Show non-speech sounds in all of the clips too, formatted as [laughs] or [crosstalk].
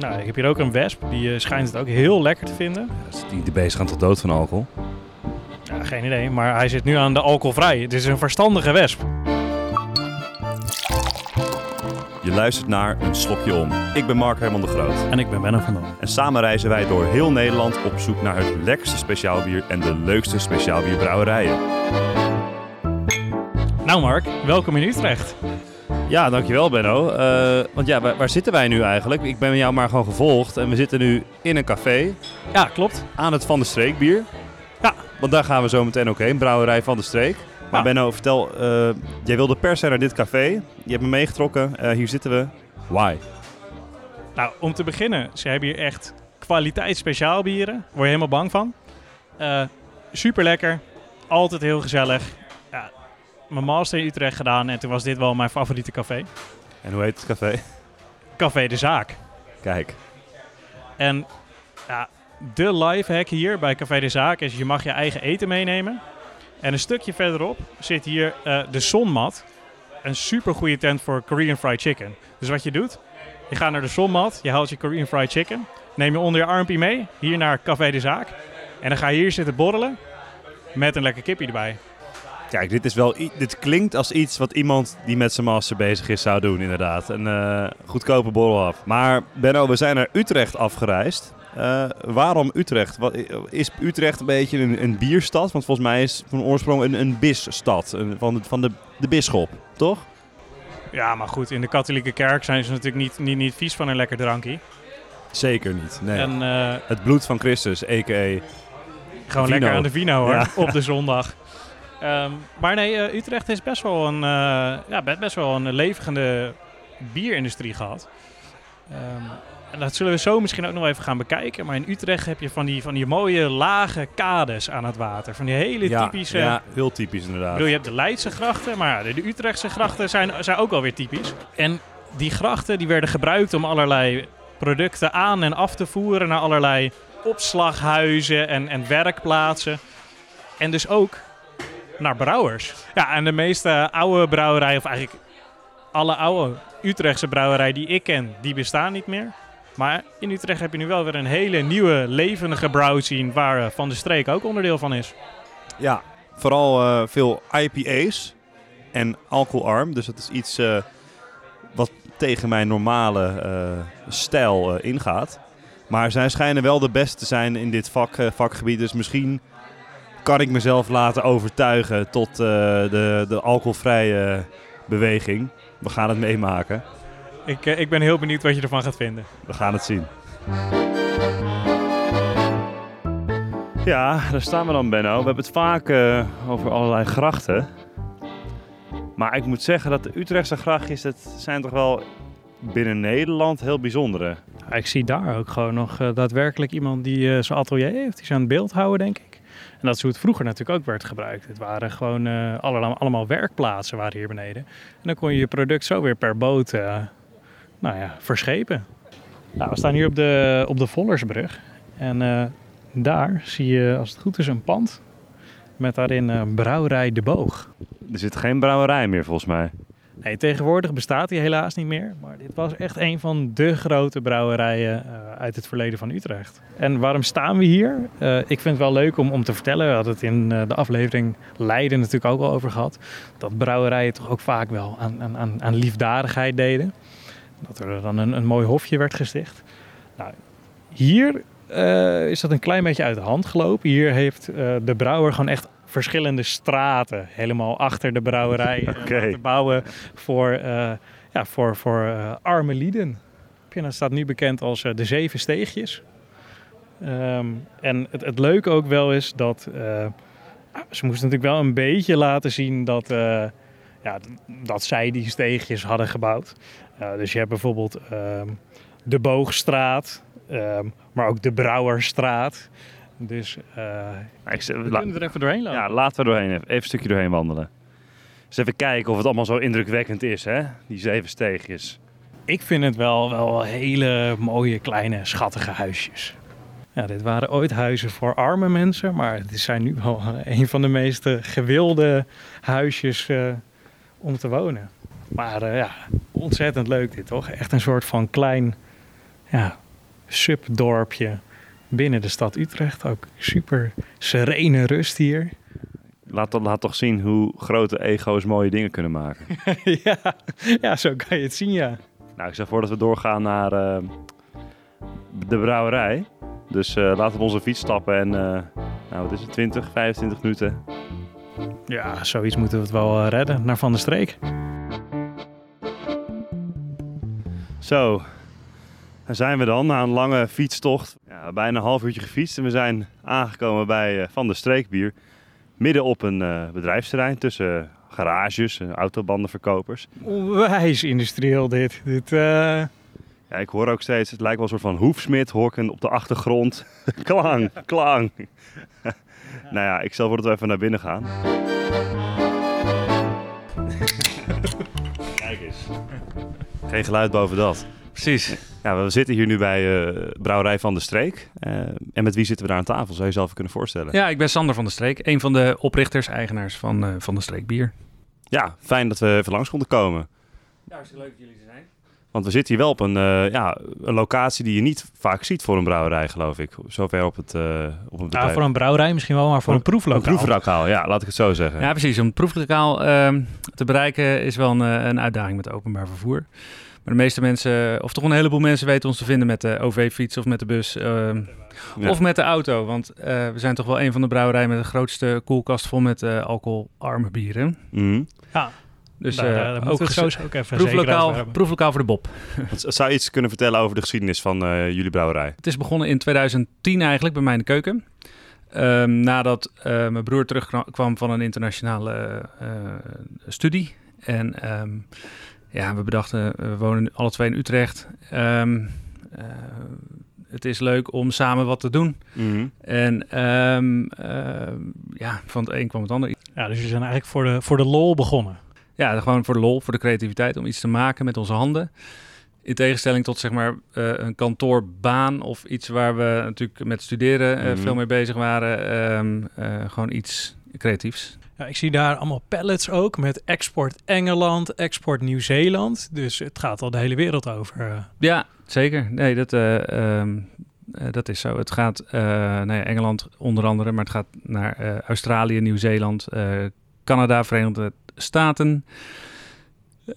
Nou, ik heb hier ook een wesp. Die eh, schijnt het ook heel lekker te vinden. Die de beest gaan tot dood van alcohol? Ja, geen idee, maar hij zit nu aan de alcoholvrij. Het is een verstandige wesp. Je luistert naar Een Slokje Om. Ik ben Mark Herman de Groot. En ik ben Benno van Dam. En samen reizen wij door heel Nederland op zoek naar het lekkerste speciaalbier en de leukste speciaalbierbrouwerijen. Nou Mark, welkom in Utrecht. Ja, dankjewel Benno. Eh, want ja, waar, waar zitten wij nu eigenlijk? Ik ben jou maar gewoon gevolgd en we zitten nu in een café Ja, klopt. aan het Van de Streek bier. Ja. Want daar gaan we zo meteen ook heen, brouwerij Van de Streek. Maar Ja. Benno, vertel, eh, jij wilde per se naar dit café. Je hebt me meegetrokken, Eh, hier zitten we. Why? Nou, om te beginnen, ze hebben hier echt kwaliteit speciaalbieren. Word je helemaal bang van. Super lekker. Altijd heel gezellig. Mijn master in Utrecht gedaan en toen was dit wel mijn favoriete café. En hoe heet het café? Café de Zaak. Kijk. En ja, de lifehack hier bij Café de Zaak is je mag je eigen eten meenemen. En een stukje verderop zit hier eh, de Zonmat. Een super goede tent voor Korean fried chicken. Dus wat je doet, je gaat naar de Zonmat, je haalt je Korean fried chicken. Neem je onder je armpje mee, hier naar Café de Zaak. En dan ga je hier zitten borrelen met een lekker kipje erbij. Kijk, dit, is wel, dit klinkt als iets wat iemand die met zijn master bezig is zou doen, inderdaad. Een eh, goedkope borrel af. Maar Benno, we zijn naar Utrecht afgereisd. Eh, waarom Utrecht? Wat, is Utrecht een beetje een, een bierstad? Want volgens mij is van oorsprong een, een bisstad. Een- van de, van de, de bisschop, toch? Ja, maar goed, in de katholieke kerk zijn ze natuurlijk niet, niet, niet vies van een lekker drankje. Zeker niet. Nee. En eh, Het bloed van Christus, a.k.a. Gewoon lekker aan de vino hoor, Ja. op de zondag. Ehm, maar nee, eh, Utrecht is best wel een, eh, ja, be- best wel een levende bierindustrie gehad. Ehm, en dat zullen we zo misschien ook nog even gaan bekijken. Maar in Utrecht heb je van die, van die mooie lage kades aan het water. Van die hele ja, typische... Ja, heel typisch Ik inderdaad. bedoel, je hebt de Leidse grachten, maar ja, de, de Utrechtse grachten zijn, zijn ook alweer typisch. En die grachten die werden gebruikt om allerlei producten aan en af te voeren naar allerlei opslaghuizen en, en werkplaatsen. En dus ook naar brouwers. Ja, en de meeste oude brouwerijen, of eigenlijk alle oude Utrechtse brouwerijen die ik ken, die bestaan niet meer. Maar in Utrecht heb je nu wel weer een hele nieuwe, levendige brouwscene waar eh, Van de Streek ook onderdeel van is. Ja, vooral eh, veel IPA's en alcoholarm. Dus dat is iets eh, wat tegen mijn normale eh, stijl eh, ingaat. Maar zij schijnen wel de beste te zijn in dit vak, eh, vakgebied. Dus misschien kan ik mezelf laten overtuigen tot eh, de, de alcoholvrije beweging. We gaan het meemaken. Ik, eh, ik ben heel benieuwd wat je ervan gaat vinden. We gaan het zien. Ja, daar staan we dan, Benno. We hebben het vaak eh, over allerlei grachten. Maar ik moet zeggen dat de Utrechtse grachtjes, dat zijn toch wel binnen Nederland heel bijzondere. Ik zie daar ook gewoon nog daadwerkelijk iemand die eh, zijn atelier heeft. Die zijn beeld houden, denk ik. En dat is hoe het vroeger natuurlijk ook werd gebruikt. Het waren gewoon eh, allemaal, allemaal werkplaatsen waren hier beneden. En dan kon je je product zo weer per boot eh, nou ja, verschepen. Nou, we staan hier op de, op de Vollersbrug. En eh, daar zie je, als het goed is, een pand. Met daarin Brouwerij De Boog. Er zit geen brouwerij meer volgens mij. Nee, tegenwoordig bestaat die helaas niet meer. Maar dit was echt een van de grote brouwerijen eh, uit het verleden van Utrecht. En waarom staan we hier? Eh, ik vind het wel leuk om, om te vertellen. We hadden het in eh, de aflevering Leiden natuurlijk ook al over gehad. Dat brouwerijen toch ook vaak wel aan, aan- aan, liefdadigheid deden. Dat er dan een, een mooi hofje werd gesticht. Nou, hier is dat een klein beetje uit de hand gelopen. Hier heeft de brouwer gewoon echt verschillende straten helemaal achter de brouwerij laten bouwen voor, eh, ja, voor, voor eh, arme lieden. En dat staat nu bekend als eh, de Zeven Steegjes. Ehm, en het, het leuke ook wel is dat nou, ze moesten natuurlijk wel een beetje laten zien dat, ja, dat zij die steegjes hadden gebouwd. Dus je hebt bijvoorbeeld ehm, de Boogstraat, ehm, maar ook de Brouwerstraat. Dus eh, Ik, we kunnen er even doorheen lopen. ja, laten we doorheen even, even een stukje doorheen wandelen. Dus even kijken of het allemaal zo indrukwekkend is, hè? Die zeven steegjes. Ik vind het wel, wel hele mooie, kleine, schattige huisjes. Ja, dit waren ooit huizen voor arme mensen, maar het zijn nu wel [laughs] een van de meest eh, gewilde huisjes eh, om te wonen. Maar ja, ontzettend leuk dit toch? Echt een soort van klein, ja, subdorpje binnen de stad Utrecht. Ook super serene rust hier. Laat, laat toch zien hoe grote ego's mooie dingen kunnen maken. [laughs] ja, ja, zo kan je het zien, ja. Nou, ik stel voor dat we doorgaan naar uh, de brouwerij. Dus uh, laten we onze fiets stappen en, uh, nou, wat is het, 20, 25 minuten? Ja, zoiets moeten we het wel redden, naar Van der Streek. Zo, daar zijn we dan na een lange fietstocht. Ja, bijna een half uurtje gefietst en we zijn aangekomen bij Van der Streekbier. Midden op een bedrijfsterrein tussen garages en autobandenverkopers. Onwijs industrieel dit. dit uh... ja, ik hoor ook steeds, het lijkt wel een soort van hoefsmid, hoor op de achtergrond. [laughs] klang, klang. [laughs] nou ja, ik stel voor dat we even naar binnen gaan. Kijk eens. Geen geluid boven dat. Precies. Ja, we zitten hier nu bij uh, Brouwerij van de Streek. Uh, en met wie zitten we daar aan tafel? Zou je jezelf kunnen voorstellen? Ja, ik ben Sander van de Streek. Een van de oprichters, eigenaars van, uh, van de Streek Bier. Ja, fijn dat we even langs konden komen. Ja, hartstikke leuk dat jullie er zijn. Want we zitten hier wel op een, ja, een locatie die je niet vaak ziet voor een brouwerij, geloof ik. Zover op het, op het Ja, voor een brouwerij misschien wel, maar voor een, een proeflokaal. Een proeflokaal, ja, laat ik het zo zeggen. Ja, precies. Om het proeflokaal ehm, te bereiken is wel een, een uitdaging met openbaar vervoer. Maar de meeste mensen, of toch een heleboel mensen, weten ons te vinden met de OV-fiets of met de bus. Uh, Of met de auto. Want uh, we zijn toch wel een van de brouwerijen met de grootste koelkast vol met uh, alcoholarme bieren. Mm. Ja. Dus daar, daar ook, we het ook even proeflokaal, proeflokaal voor de Bob. [laughs] Zou je iets kunnen vertellen over de geschiedenis van jullie brouwerij? Het is begonnen in 2010 eigenlijk bij mij in de keuken. Um, nadat mijn broer terugkwam van een internationale studie. En um, ja, we bedachten, we wonen alle twee in Utrecht. Um, uh, het is leuk om samen wat te doen. Mm En um, uh, ja, van het een kwam het ander. Ja, dus je zijn eigenlijk voor de, voor de lol begonnen. Ja, gewoon voor de lol, voor de creativiteit, om iets te maken met onze handen. In tegenstelling tot zeg maar uh, een kantoorbaan of iets waar we natuurlijk met studeren mm -hmm. veel mee bezig waren. Um, gewoon iets creatiefs. Ja, ik zie daar allemaal pallets ook met export Engeland, export Nieuw-Zeeland. Dus het gaat al de hele wereld over. Eh. Ja, zeker. Nee, dat, uh, um, uh, dat is zo. Het gaat naar nou Engeland onder andere, maar het gaat naar Australië, Nieuw-Zeeland, Canada, Verenigde Staten.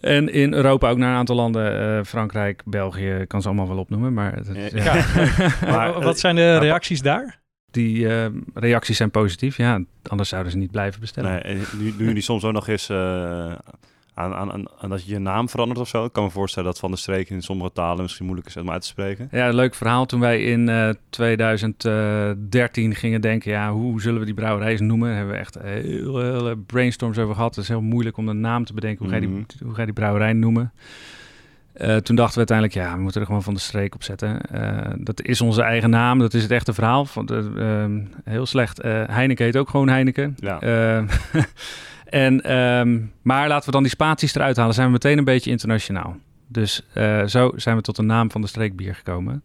En in Europa ook naar een aantal landen. Frankrijk, België, kan ze allemaal wel opnoemen. Maar, het, ja. ja. [laughs] maar wat zijn de reacties daar? Die uh, reacties zijn positief. Ja, anders zouden ze niet blijven bestellen. Nee, nu, nu die soms ook nog eens uh, aan, aan, aan, dat je je naam verandert of zo. Ik kan me voorstellen dat Van de Streek in sommige talen misschien moeilijk is om uit te spreken. Ja, leuk verhaal. Toen wij in uh, 2013 gingen denken, ja, hoe zullen we die brouwerij eens noemen? Hebben we echt heel, heel brainstorms over gehad. Het is heel moeilijk om een naam te bedenken. Hoe, mm -hmm. ga, je die, hoe ga je die brouwerij noemen? Uh, toen dachten we uiteindelijk, ja, we moeten er gewoon van de streek op zetten. Uh, dat is onze eigen naam, dat is het echte verhaal. Van de, uh, heel slecht. Uh, Heineken heet ook gewoon Heineken. Ja. [laughs] en, um, maar laten we dan die spaties eruit halen. Zijn we meteen een beetje internationaal. Dus zo zijn we tot de naam van de streekbier gekomen.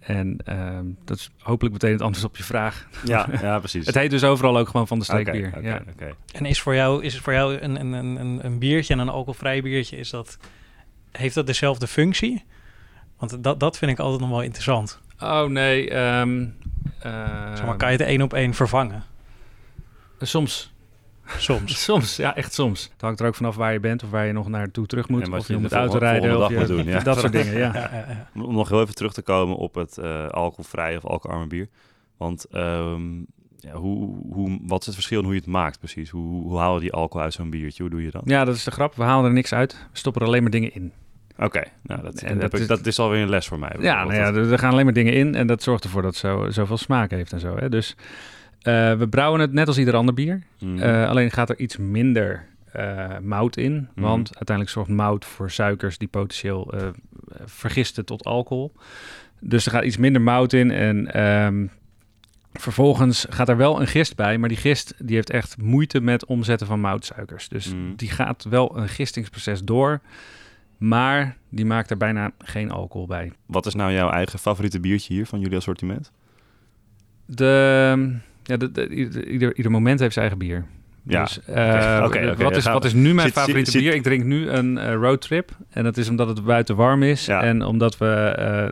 En ehm, dat is hopelijk meteen het antwoord op je vraag. Ja, [laughs] ja precies. het heet dus overal ook gewoon van de streekbier. Okay, okay, ja. okay. En is, voor jou, is het voor jou een, een, een, een biertje en een alcoholvrij biertje, is dat heeft dat dezelfde functie? Want dat, dat vind ik altijd nog wel interessant. Oh nee. Um, uh, zeg maar, kan je het één op één vervangen? Soms. Soms. [laughs] soms, ja, echt soms. Het hangt er ook vanaf waar je bent of waar je nog naartoe terug moet. of je, je moet autorijden of je, doen, ja. [laughs] dat soort dingen, [laughs] ja. ja, ja. Om nog heel even terug te komen op het uh, alcoholvrije of alcoholarme bier. Want um, ja, hoe, hoe, wat is het verschil in hoe je het maakt precies? Hoe, hoe haal je die alcohol uit zo'n biertje? Hoe doe je dat? Ja, dat is de grap. We halen er niks uit. We stoppen er alleen maar dingen in. Oké, okay, nou dat, en dat, is, dat is alweer een les voor mij. Ja, nou ja, er gaan alleen maar dingen in en dat zorgt ervoor dat het zo, zoveel smaak heeft en zo. Hè? Dus uh, we brouwen het net als ieder ander bier. Mm. Uh, alleen gaat er iets minder uh, mout in. Mm. Want uiteindelijk zorgt mout voor suikers die potentieel vergisten tot alcohol. Dus er gaat iets minder mout in en um, Vervolgens gaat er wel een gist bij, maar die gist die heeft echt moeite met omzetten van moutsuikers. Dus Mm. die gaat wel een gistingsproces door, maar die maakt er bijna geen alcohol bij. Wat is nou jouw eigen favoriete biertje hier van jullie assortiment? De, ja, de, de- ieder, ieder moment heeft zijn eigen bier. Ja. Dus, eh, wat, is, wat is nu mijn Zit- favoriete zit- bier? Ik drink nu een eh, roadtrip. En dat is omdat het buiten warm is. Ja. En omdat we eh,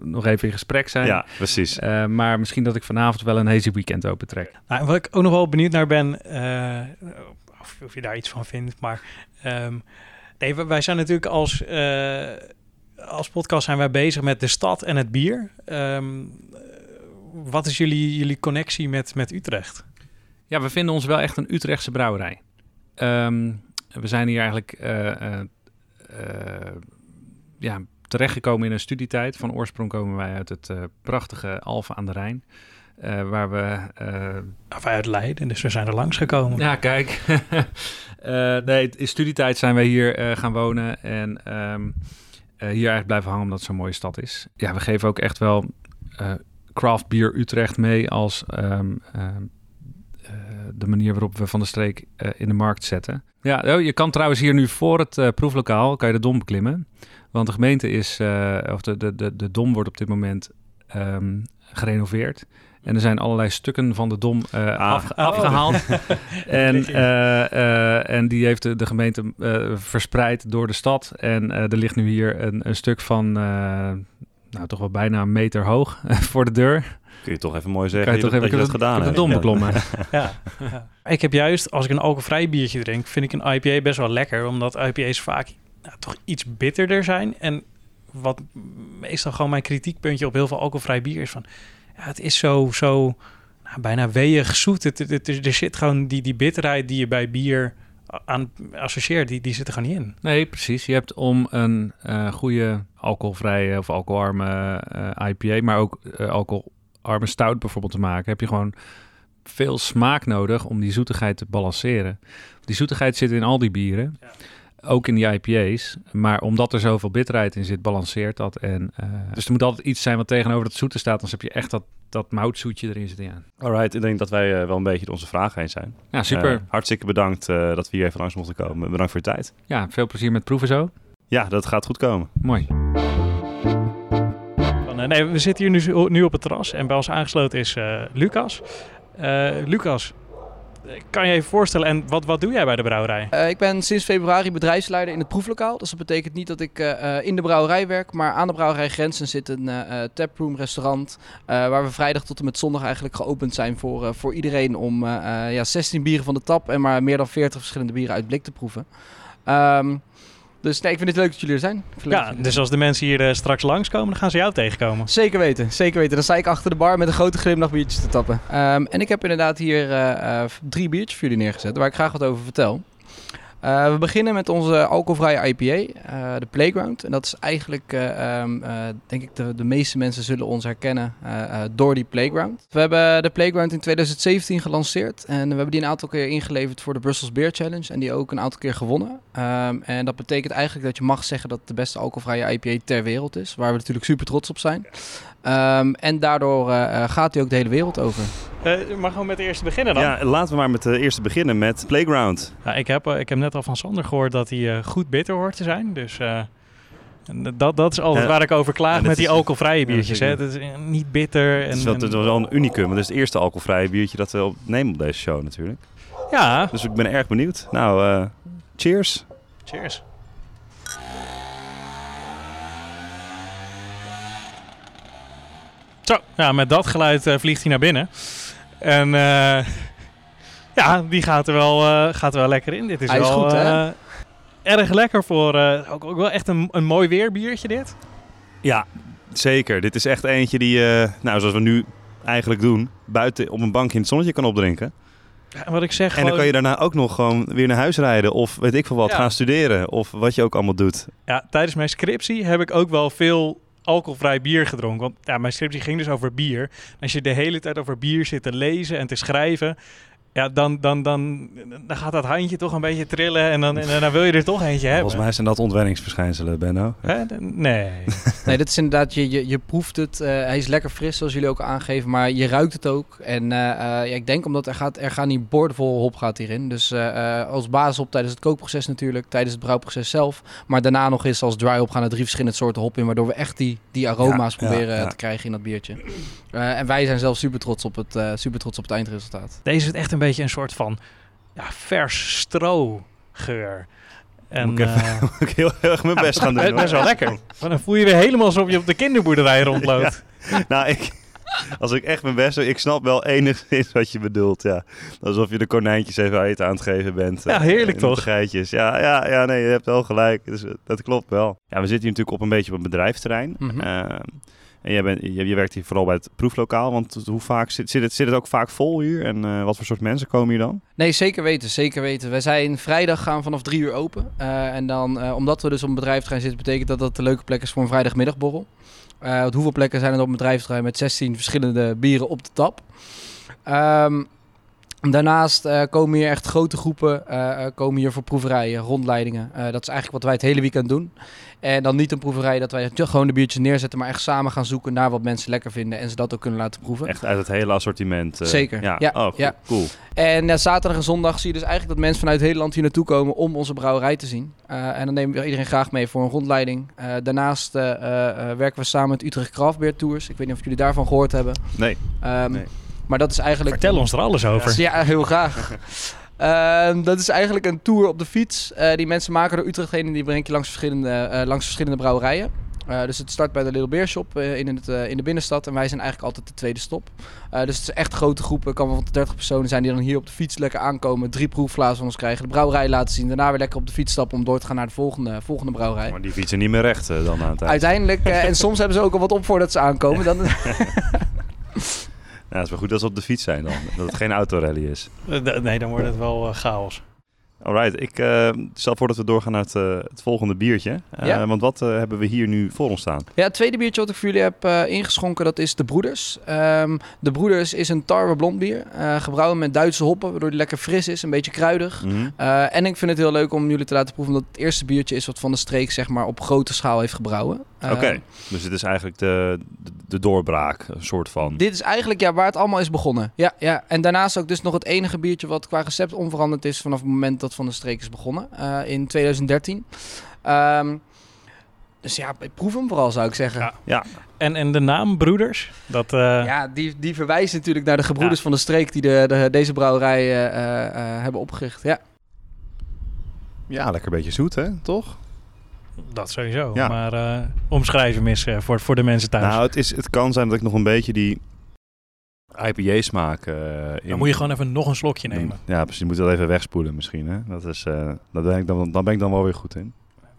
nog even in gesprek zijn. Ja, precies. Eh, maar misschien dat ik vanavond wel een hazy weekend opentrek. Nou, en wat ik ook nog wel benieuwd naar ben, eh, of, of je daar iets van vindt, maar ehm, nee, wij- wij zijn natuurlijk als, eh, als podcast zijn wij bezig met de stad en het bier. Ehm, wat is jullie, jullie connectie met, met Utrecht? Ja, we vinden ons wel echt een Utrechtse brouwerij. Ehm, we zijn hier eigenlijk eh, eh, eh, ja, terechtgekomen in een studietijd. Van oorsprong komen wij uit het prachtige Alphen aan de Rijn. waar we eh, Of uit Leiden, dus we zijn er langs gekomen. Ja, kijk. [laughs] Nee, in studietijd zijn wij hier gaan wonen en ehm, eh, hier eigenlijk blijven hangen omdat het zo'n mooie stad is. Ja, we geven ook echt wel craft beer Utrecht mee als ehm, ehm, eh, de manier waarop we van de streek eh, in de markt zetten. Ja, oh, je kan trouwens hier nu voor het eh, proeflokaal kan je de dom beklimmen. Want de gemeente is, eh, of de, de, de, de dom wordt op dit moment ehm, gerenoveerd. En er zijn allerlei stukken van de dom eh, Ah. Oh. afgehaald. [laughs] en, eh, eh, en die heeft de, de gemeente eh, verspreid door de stad. En eh, er ligt nu hier een, een stuk van, eh, nou toch wel bijna een meter hoog [laughs] voor de deur. Kun je toch even mooi zeggen je dat, toch dat even gedaan hebt. dom beklommen. [laughs] Ja. ja. Ik heb juist, als ik een alcoholvrij biertje drink, vind ik een IPA best wel lekker. Omdat IPA's vaak nou, toch iets bitterder zijn. En wat meestal gewoon mijn kritiekpuntje op heel veel alcoholvrij bier is van... Ja, het is zo, zo nou, bijna weeig zoet. Het, het, het- er zit gewoon die, die bitterheid die je bij bier aan associeert, die, die zit er gewoon niet in. Nee, precies. Je hebt om een eh, goede alcoholvrije of alcoholarme eh, IPA, maar ook eh, alcoholarme stout bijvoorbeeld te maken, heb je gewoon veel smaak nodig om die zoetigheid te balanceren. Die zoetigheid zit in al die bieren, Ja. ook in die IPA's, maar omdat er zoveel bitterheid in zit, balanceert dat. En, dus er moet altijd iets zijn wat tegenover dat zoete staat, anders heb je echt dat, dat moutzoetje erin zitten. Ja, Alright, ik denk dat wij eh, wel een beetje door onze vragen heen zijn. ja super. Eh, hartstikke bedankt eh, dat we hier even langs mochten komen. Bedankt voor je tijd. ja, veel plezier met proeven zo. Ja, dat gaat goed komen. Mooi. Van, eh, nee, we zitten hier nu, nu op het terras en bij ons aangesloten is eh, Lucas. Eh, Lucas, kan je even voorstellen, en wat, wat doe jij bij de brouwerij? Eh, ik ben sinds februari bedrijfsleider in het proeflokaal. Dus dat betekent niet dat ik eh, eh, in de brouwerij werk, maar aan de brouwerij Grenzen zit een eh, taproom restaurant. waar we vrijdag tot en met zondag eigenlijk geopend zijn voor, voor iedereen om ja, 16 bieren van de tap en maar meer dan 40 verschillende bieren uit blik te proeven. Ehm, dus nee, ik vind het leuk dat jullie er zijn. Ja, dus als de mensen hier eh, straks langskomen, dan gaan ze jou tegenkomen. Zeker weten, zeker weten. Dan sta ik achter de bar met een grote glimlach biertjes te tappen. Ehm, en ik heb inderdaad hier eh, eh, drie biertjes voor jullie neergezet, waar ik graag wat over vertel. Eh, we beginnen met onze alcoholvrije IPA, eh, de Playground. En dat is eigenlijk, eh, ehm, eh, denk ik, de, de meeste mensen zullen ons herkennen door die Playground. We hebben de Playground in 2017 gelanceerd. En we hebben die een aantal keer ingeleverd voor de Brussels Beer Challenge. En die ook een aantal keer gewonnen. Ehm, en dat betekent eigenlijk dat je mag zeggen dat het de beste alcoholvrije IPA ter wereld is. Waar we natuurlijk super trots op zijn. Ehm, en daardoor gaat hij ook de hele wereld over. Eh mag gewoon met de eerste beginnen dan? Ja, laten we maar met de eerste beginnen met Playground. Ja, ik, heb, eh, ik heb net al van Sander gehoord dat hij eh, goed bitter hoort te zijn. Dus dat, dat is altijd Ja. waar ik over klaag dat met die alcoholvrije biertjes. hè. is niet bitter. En, Het is wel, het was wel een unicum. want Het is het eerste alcoholvrije biertje dat we opnemen op deze show natuurlijk. ja, Dus ik ben erg benieuwd. Nou, cheers. cheers. Zo, ja, met dat geluid vliegt hij naar binnen. En eh, ja, die gaat er, wel, eh, gaat er wel lekker in. Dit is Hij is wel goed, hè? eh, erg lekker voor... eh, ook, ook wel echt een, een mooi weerbiertje dit. Ja, zeker. Dit is echt eentje die, eh, nou, zoals we nu eigenlijk doen, buiten op een bankje in het zonnetje kan opdrinken. Ja, wat ik zeg, En dan gewoon- kan je daarna ook nog gewoon weer naar huis rijden of weet ik veel wat, Ja. gaan studeren of wat je ook allemaal doet. Ja, tijdens mijn scriptie heb ik ook wel veel alcoholvrij bier gedronken. Want ja, mijn scriptie ging dus over bier. Als je de hele tijd over bier zit te lezen en te schrijven... Ja, dan, dan, dan, dan gaat dat handje toch een beetje trillen en dan, en dan wil je er toch eentje hebben. Volgens mij zijn dat ontwenningsverschijnselen, Benno. Hè? Nee. [laughs] Nee, dit is inderdaad, je, je, je proeft het. eh, hij is lekker fris, zoals jullie ook aangeven, maar je ruikt het ook. En eh, eh, ja, ik denk omdat er gaat, er gaan niet boordevol hop gaat hierin. Dus eh, eh, als basishop tijdens het kookproces natuurlijk, tijdens het brouwproces zelf. Maar daarna nog eens als dry hop gaan er drie verschillende soorten hop in, waardoor we echt die, die aroma's Ja, proberen ja. te krijgen in dat biertje. Eh, en wij zijn zelf super trots op het, eh, super trots op het eindresultaat. Deze is echt een beetje een soort van ja, vers strogeur. En, Moet ik even- eh, [laughs] Moet ik heel, erg mijn best gaan doen. dat is wel lekker. Maar dan voel je weer helemaal alsof je op de kinderboerderij [laughs] rondloopt. Nou, ik, als ik echt mijn best doe, ik snap wel enigszins wat je bedoelt, ja. Alsof je de konijntjes even eten aan het geven bent. Ja, eh, heerlijk de toch? Geitjes. Ja, ja, ja, nee, je hebt wel gelijk. Dus, eh, dat klopt wel. Ja, we zitten hier natuurlijk op een beetje op een bedrijfsterrein. Mhm. Eh, en jij bent, je, werkt hier vooral bij het proeflokaal, want hoe vaak zit, zit, het, zit het ook vaak vol hier? En eh, wat voor soort mensen komen hier dan? Nee, zeker weten, zeker weten. Wij zijn vrijdag gaan vanaf drie uur open. Eh, en dan, eh, omdat we dus op een bedrijfterrein zitten, betekent dat dat een leuke plek is voor een vrijdagmiddagborrel. Hoeveel plekken zijn er op een bedrijfterrein met 16 verschillende bieren op de tap? Ehm, daarnaast eh, komen hier echt grote groepen eh, eh, komen hier voor proeverijen, rondleidingen. Dat is eigenlijk wat wij het hele weekend doen. En dan niet een proeverij dat wij gewoon de biertjes neerzetten, maar echt samen gaan zoeken naar wat mensen lekker vinden en ze dat ook kunnen laten proeven. Echt uit het hele assortiment? Zeker, Ja, ja, oh, cool. ja. cool. En zaterdag en zondag zie je dus eigenlijk dat mensen vanuit heel Nederland hier naartoe komen om onze brouwerij te zien. En dan nemen we iedereen graag mee voor een rondleiding. Daarnaast werken we samen met Utrecht Craft Beer Tours. Ik weet niet of jullie daarvan gehoord hebben. Nee. Ehm, Nee. Maar dat is eigenlijk... Vertel ons er alles over. Ja, heel graag. [laughs] Ehm, dat is eigenlijk een tour op de fiets eh, die mensen maken door Utrecht heen en die brengt je langs verschillende, eh, langs verschillende brouwerijen. Eh, dus het start bij de Little Beer Shop eh, in, het, eh, in de binnenstad en wij zijn eigenlijk altijd de tweede stop. Eh, dus het is echt grote groepen, kan wel van 30 personen zijn die dan hier op de fiets lekker aankomen, drie proefglazen van ons krijgen, de brouwerij laten zien, daarna weer lekker op de fiets stappen om door te gaan naar de volgende, volgende brouwerij. Maar die fietsen niet meer recht dan aan het eind. Uiteindelijk, eh, en [laughs] soms hebben ze ook al wat op voordat ze aankomen, dan, [laughs] Ja, het is wel goed dat ze op de fiets zijn dan. dat het geen autorally is. [laughs] Eh, Nee, dan wordt het wel eh, chaos. Alright, ik eh, stel voor dat we doorgaan naar het, het volgende biertje. Eh, Ja. Want wat eh, hebben we hier nu voor ons staan? Ja, het tweede biertje wat ik voor jullie heb eh, ingeschonken, dat is de Broeders. Ehm, de Broeders is een tarwe blond bier, eh, gebrouwen met Duitse hoppen, waardoor die lekker fris is, een beetje kruidig. Mhm. Eh, en ik vind het heel leuk om jullie te laten proeven dat het eerste biertje is wat van de streek zeg maar op grote schaal heeft gebrouwen. Eh, Oké, dus dit is eigenlijk de, de, de doorbraak, een soort van. Dit is eigenlijk ja, waar het allemaal is begonnen. Ja, ja. En daarnaast ook dus nog het enige biertje wat qua recept onveranderd is vanaf het moment dat Van de Streek is begonnen eh, in 2013. Ehm, dus ja, proef hem vooral zou ik zeggen. Ja. En, en de naam Broeders, dat... eh, Ja, die, die verwijst natuurlijk naar de gebroeders van de streek die de, de, deze brouwerij eh, hebben opgericht. Ja. Ja, lekker beetje zoet, hè? Toch? Dat sowieso. Ja. Maar eh omschrijf hem eens eh, voor, voor de mensen thuis. Nou, het, is, het kan zijn dat ik nog een beetje die IPA-smaak eh in... dan moet je gewoon even nog een slokje nemen. Ja, precies. Je moet dat even wegspoelen misschien, hè? Dat is, eh dat ben ik dan, dan ben ik dan wel weer goed in.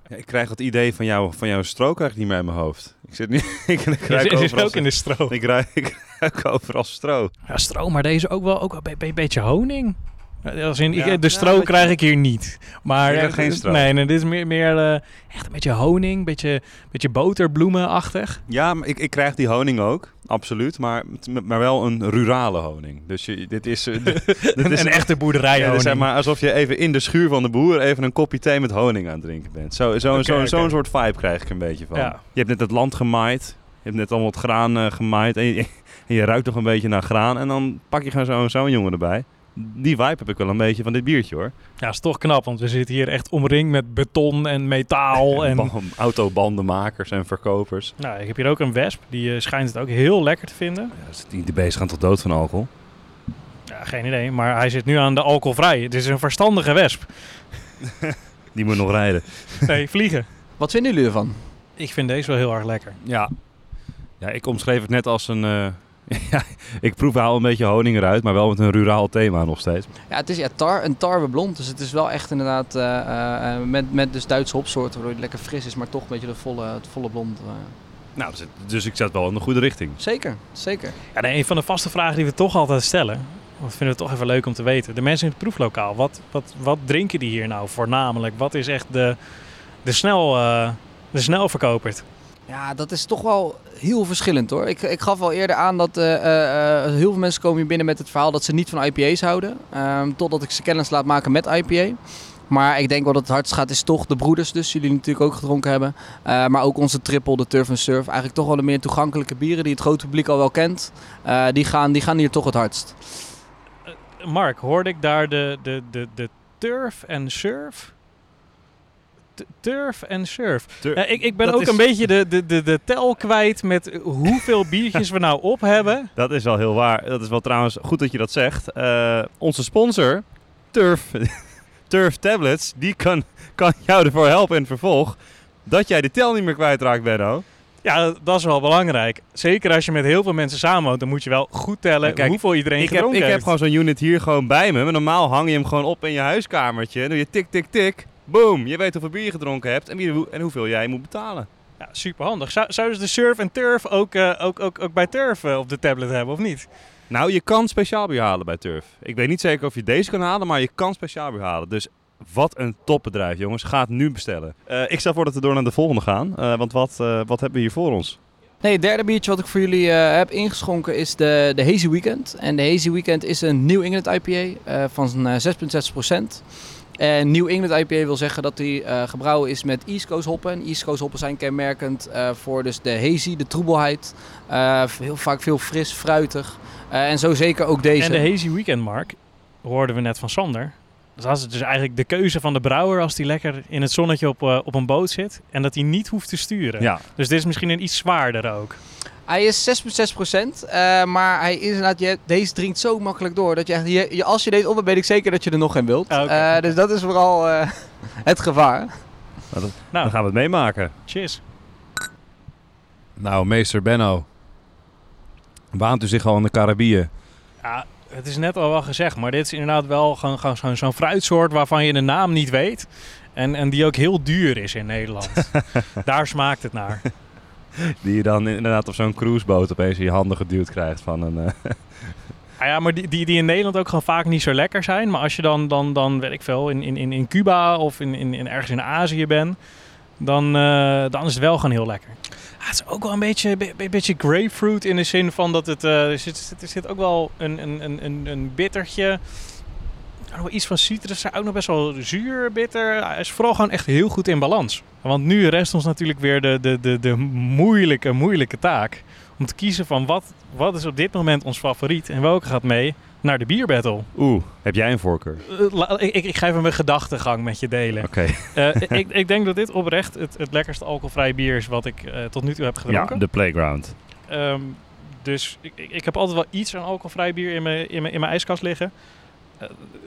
Ja, ik krijg het idee van, jou, van jouw strook eigenlijk niet meer in mijn hoofd. Ik zit niet... [laughs] ik, ik Je ruik zit overal, ook in de stro. ik, ruik, ik ruik overal stro. Ja, stro, maar deze ook wel ook wel een be- be- beetje honing. Eh, Als in, ik- Ja, de stro krijg ik hier niet. Maar eh, geen stro. Nee, nee, dit is meer, meer eh, echt een beetje honing, beetje, beetje boterbloemenachtig. Ja, maar ik, ik krijg die honing ook, absoluut. Maar, maar wel een rurale honing. Dus je, dit is... eh, dit [laughs] Een, is een echte boerderij Ja, dus honing. zeg maar alsof je even in de schuur van de boer even een kopje thee met honing aan het drinken bent. Zo, zo, zo, oké. Zo'n soort vibe krijg ik een beetje van. Ja. Je hebt net het land gemaaid. Je hebt net allemaal het graan eh, gemaaid. En je, [laughs] en je ruikt nog een beetje naar graan. En dan pak je gewoon zo'n zo'n jongen erbij. Die vibe heb ik wel een beetje van dit biertje hoor. Ja, is toch knap, want we zitten hier echt omringd met beton en metaal. [laughs] En, Ban- Autobandenmakers en verkopers. nou, ik heb hier ook een wesp, die eh, schijnt het ook heel lekker te vinden. Ja, die, die beesten gaan tot dood van alcohol. Ja, geen idee, maar hij zit nu aan de alcoholvrij. Het is een verstandige wesp. [laughs] Die moet nog rijden. [laughs] Nee, vliegen. Wat vinden jullie ervan? Ik vind deze wel heel erg lekker. Ja. Ja, ik omschreef het net als een... eh, [laughs] ja, ik proef wel een beetje honing eruit, maar wel met een ruraal thema nog steeds. Ja, het is ja, tar, een tarwe blond. Dus het is wel echt inderdaad eh, eh, eh, met, met dus Duitse hopsoorten, waardoor het lekker fris is, maar toch een beetje de volle, het volle blond. Nou, dus, dus ik zet wel in de goede richting. Zeker, zeker. Ja, nee, een van de vaste vragen die we toch altijd stellen. Dat vinden we toch even leuk om te weten. De mensen in het proeflokaal, wat, wat, wat drinken die hier nou voornamelijk? Wat is echt de, de, snel, eh de snelverkoperd? Ja, dat is toch wel heel verschillend hoor. Ik, ik gaf al eerder aan dat eh, eh, eh, heel veel mensen komen hier binnen met het verhaal dat ze niet van IPA's houden. Ehm, totdat ik ze kennis laat maken met IPA. Maar ik denk wel dat het hardst gaat is toch de broeders dus, jullie natuurlijk ook gedronken hebben. Maar ook onze triple, de Turf Surf. Eigenlijk toch wel de meer toegankelijke bieren die het grote publiek al wel kent. Die, gaan, die gaan hier toch het hardst. Mark, hoorde ik daar de, de, de, de turf en surf? Turf en surf. Ja, ik, ik ben Dat ook is- een beetje de, de, de, de tel kwijt met hoeveel [laughs] biertjes we nou op hebben. Dat is wel heel waar. Dat is wel trouwens goed dat je dat zegt. Eh, onze sponsor, Turf, [laughs] Turf Tablets, die kan, kan jou ervoor helpen in het vervolg dat jij de tel niet meer kwijtraakt, Benno. Ja, dat is wel belangrijk. Zeker als je met heel veel mensen samenwoont, dan moet je wel goed tellen kijk, hoeveel iedereen Ik heb, gedronken ik heb heeft. gewoon zo'n unit hier gewoon bij me. Maar normaal hang je hem gewoon op in je huiskamertje. Dan doe je tik, tik, tik. Boom. Je weet hoeveel bier je gedronken hebt en, wie, en hoeveel jij moet betalen. Ja, superhandig. Zou, zouden ze de surf en turf ook, eh, ook, ook, ook bij turf eh, op de tablet hebben, of niet? Nou, je kan speciaal bier halen bij Turf. Ik weet niet zeker of je deze kan halen, maar je kan speciaal bier halen. Dus wat een topbedrijf, jongens. Ga het nu bestellen. Eh, ik stel voor dat we door naar de volgende gaan. Eh, want wat, eh, wat hebben we hier voor ons? Nee, het derde biertje wat ik voor jullie eh, heb ingeschonken is de, de Hazy Weekend. En de Hazy Weekend is een New England IPA eh, van eh, 6,6%. En New England IPA wil zeggen dat die eh, gebrouwen is met East Coast hoppen. En East Coast hoppen zijn kenmerkend eh, voor dus de hazy, de troebelheid. Eh, heel vaak veel fris, fruitig. Eh, en zo zeker ook deze. En de Hazy Weekend, Mark, hoorden we net van Sander. Dus dat is dus eigenlijk de keuze van de brouwer als die lekker in het zonnetje op, eh, op een boot zit. En dat hij niet hoeft te sturen. Ja, Dus dit is misschien een iets zwaarder ook. Hij is 6,6%, eh maar hij is inderdaad, je, deze drinkt zo makkelijk door. Dat je, echt- je, je- als je deze op hebt, weet ik zeker dat je er nog geen wilt. Ah. Eh, dus dat is vooral eh, [laughs] het gevaar. nou, dat- dan Nou, gaan we het meemaken. cheers. Nou, meester Benno. Waant u zich al in de Caribiën? Ja, het is net al wel gezegd, maar dit is inderdaad wel gewoon, zo'n fruitsoort waarvan je de naam niet weet. En, en die ook heel duur is in Nederland. [laughs] Daar smaakt het naar. [laughs] Die je dan inderdaad op zo'n cruiseboot opeens in je handen geduwd krijgt van een... eh, [laughs] Ah ja, maar die, die, die in Nederland ook gewoon vaak niet zo lekker zijn. Maar als je dan, dan, dan weet ik veel, in, in, in Cuba of in, in, in ergens in Azië bent, dan, eh, dan is het wel gewoon heel lekker. Ah, het is ook wel een beetje, be- be- beetje grapefruit in de zin van dat het, eh, er, zit, er zit ook wel een, een, een, een, een bittertje. Wel iets van citrus, ook nog best wel zuur, bitter. Hij is vooral gewoon echt heel goed in balans. Want nu rest ons natuurlijk weer de, de, de, de moeilijke, moeilijke taak. Om te kiezen van wat, wat is op dit moment ons favoriet en welke gaat mee naar de bierbattle. Oeh, heb jij een voorkeur? Eh, ik, ik, ik ga even mijn gedachtegang met je delen. Oké. Eh, ik, ik denk dat dit oprecht het, het lekkerste alcoholvrij bier is wat ik eh, tot nu toe heb Ja, gedronken. de playground. Ehm, dus ik, ik, ik heb altijd wel iets aan alcoholvrij bier in mijn, in mijn, in mijn ijskast liggen.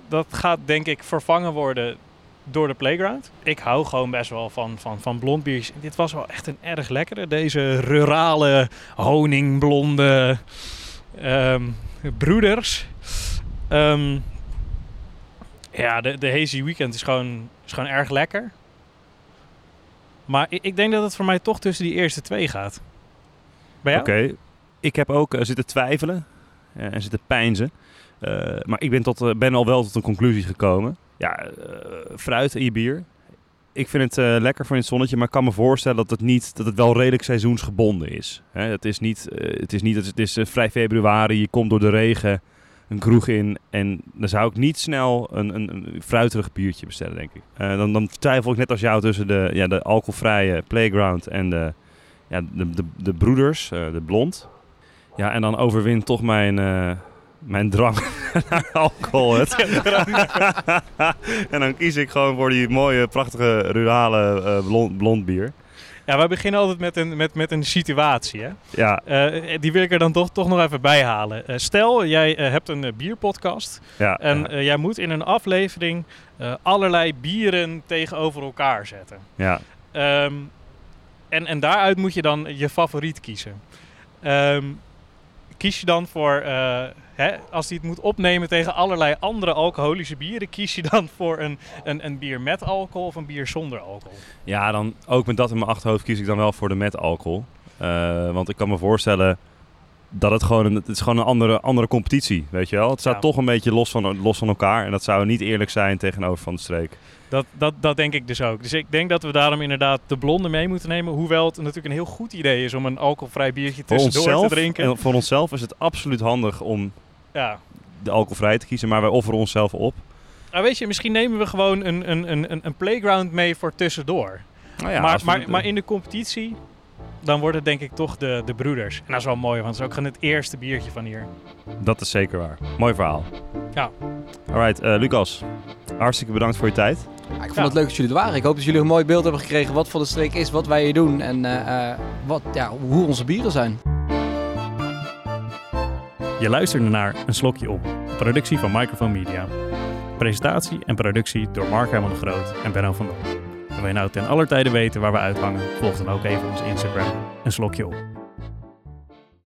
Dat gaat denk ik vervangen worden door de Playground. Ik hou gewoon best wel van, van, van blond biertjes. Dit was wel echt een erg lekkere. Deze rurale honingblonde ehm, broeders. Ehm, ja, de, de Hazy Weekend is gewoon, is gewoon erg lekker. Maar ik, ik denk dat het voor mij toch tussen die eerste twee gaat. Oké. Ik heb ook eh, zitten twijfelen en zitten pijnzen. Eh, maar ik ben, tot, eh, ben al wel tot een conclusie gekomen. Ja, eh, fruit in je bier. Ik vind het eh, lekker voor in het zonnetje, maar ik kan me voorstellen dat het, niet, dat het wel redelijk seizoensgebonden is. Hè, het is niet, eh, het is, niet het is eh, vrij februari, je komt door de regen een kroeg in en dan zou ik niet snel een, een, een fruiterig biertje bestellen, denk ik. Eh, dan, dan twijfel ik net als jou tussen de, ja, de alcoholvrije Playground en de, ja, de, de, de broeders, eh, de blond. Ja, en dan overwint toch mijn, eh, mijn drang [laughs] naar alcohol. Het. [laughs] en dan kies ik gewoon voor die mooie, prachtige, rurale eh, blond, blond bier. Ja, wij beginnen altijd met een, met, met een situatie. Hè? Ja, Eh, die wil ik er dan toch, toch nog even bij halen. Stel, jij hebt een bierpodcast ja. en jij moet in een aflevering allerlei bieren tegenover elkaar zetten. ja. Ehm, en, en daaruit moet je dan je favoriet kiezen. Ehm, kies je dan voor, eh, hè, als hij het moet opnemen tegen allerlei andere alcoholische bieren, kies je dan voor een, een, een bier met alcohol of een bier zonder alcohol? ja, dan ook met dat in mijn achterhoofd kies ik dan wel voor de met alcohol. Eh, want ik kan me voorstellen dat het gewoon een, het is gewoon een andere, andere competitie, weet je wel. Het staat Ja. toch een beetje los van, los van elkaar en dat zou niet eerlijk zijn tegenover Van de Streek. Dat, dat, dat denk ik dus ook. Dus ik denk dat we daarom inderdaad de blonde mee moeten nemen. Hoewel het natuurlijk een heel goed idee is om een alcoholvrij biertje tussendoor onszelf, te drinken. en voor onszelf is het absoluut handig om Ja. de alcoholvrij te kiezen, maar wij offeren onszelf op. Nou weet je, misschien nemen we gewoon een, een, een, een- playground mee voor tussendoor. Nou ja, maar, maar, maar in de competitie, dan wordt het denk ik toch de, de broeders. En dat is wel mooi, want het is ook gewoon het eerste biertje van hier. Dat is zeker waar. Mooi verhaal. Ja. Alright, eh, Lucas. Hartstikke bedankt voor je tijd. Ja, ik vond Ja. het leuk dat jullie er waren. Ik hoop dat jullie een mooi beeld hebben gekregen wat voor de streek is, wat wij hier doen en eh, eh, wat, ja, hoe onze bieren zijn. Je luisterde naar Een Slokje Op, productie van Microphone Media. Presentatie en productie door Mark Herman de Groot en Benno van Dam. Wil je nou ten aller tijde weten waar we uithangen? Volg dan ook even ons Instagram. Een slokje op.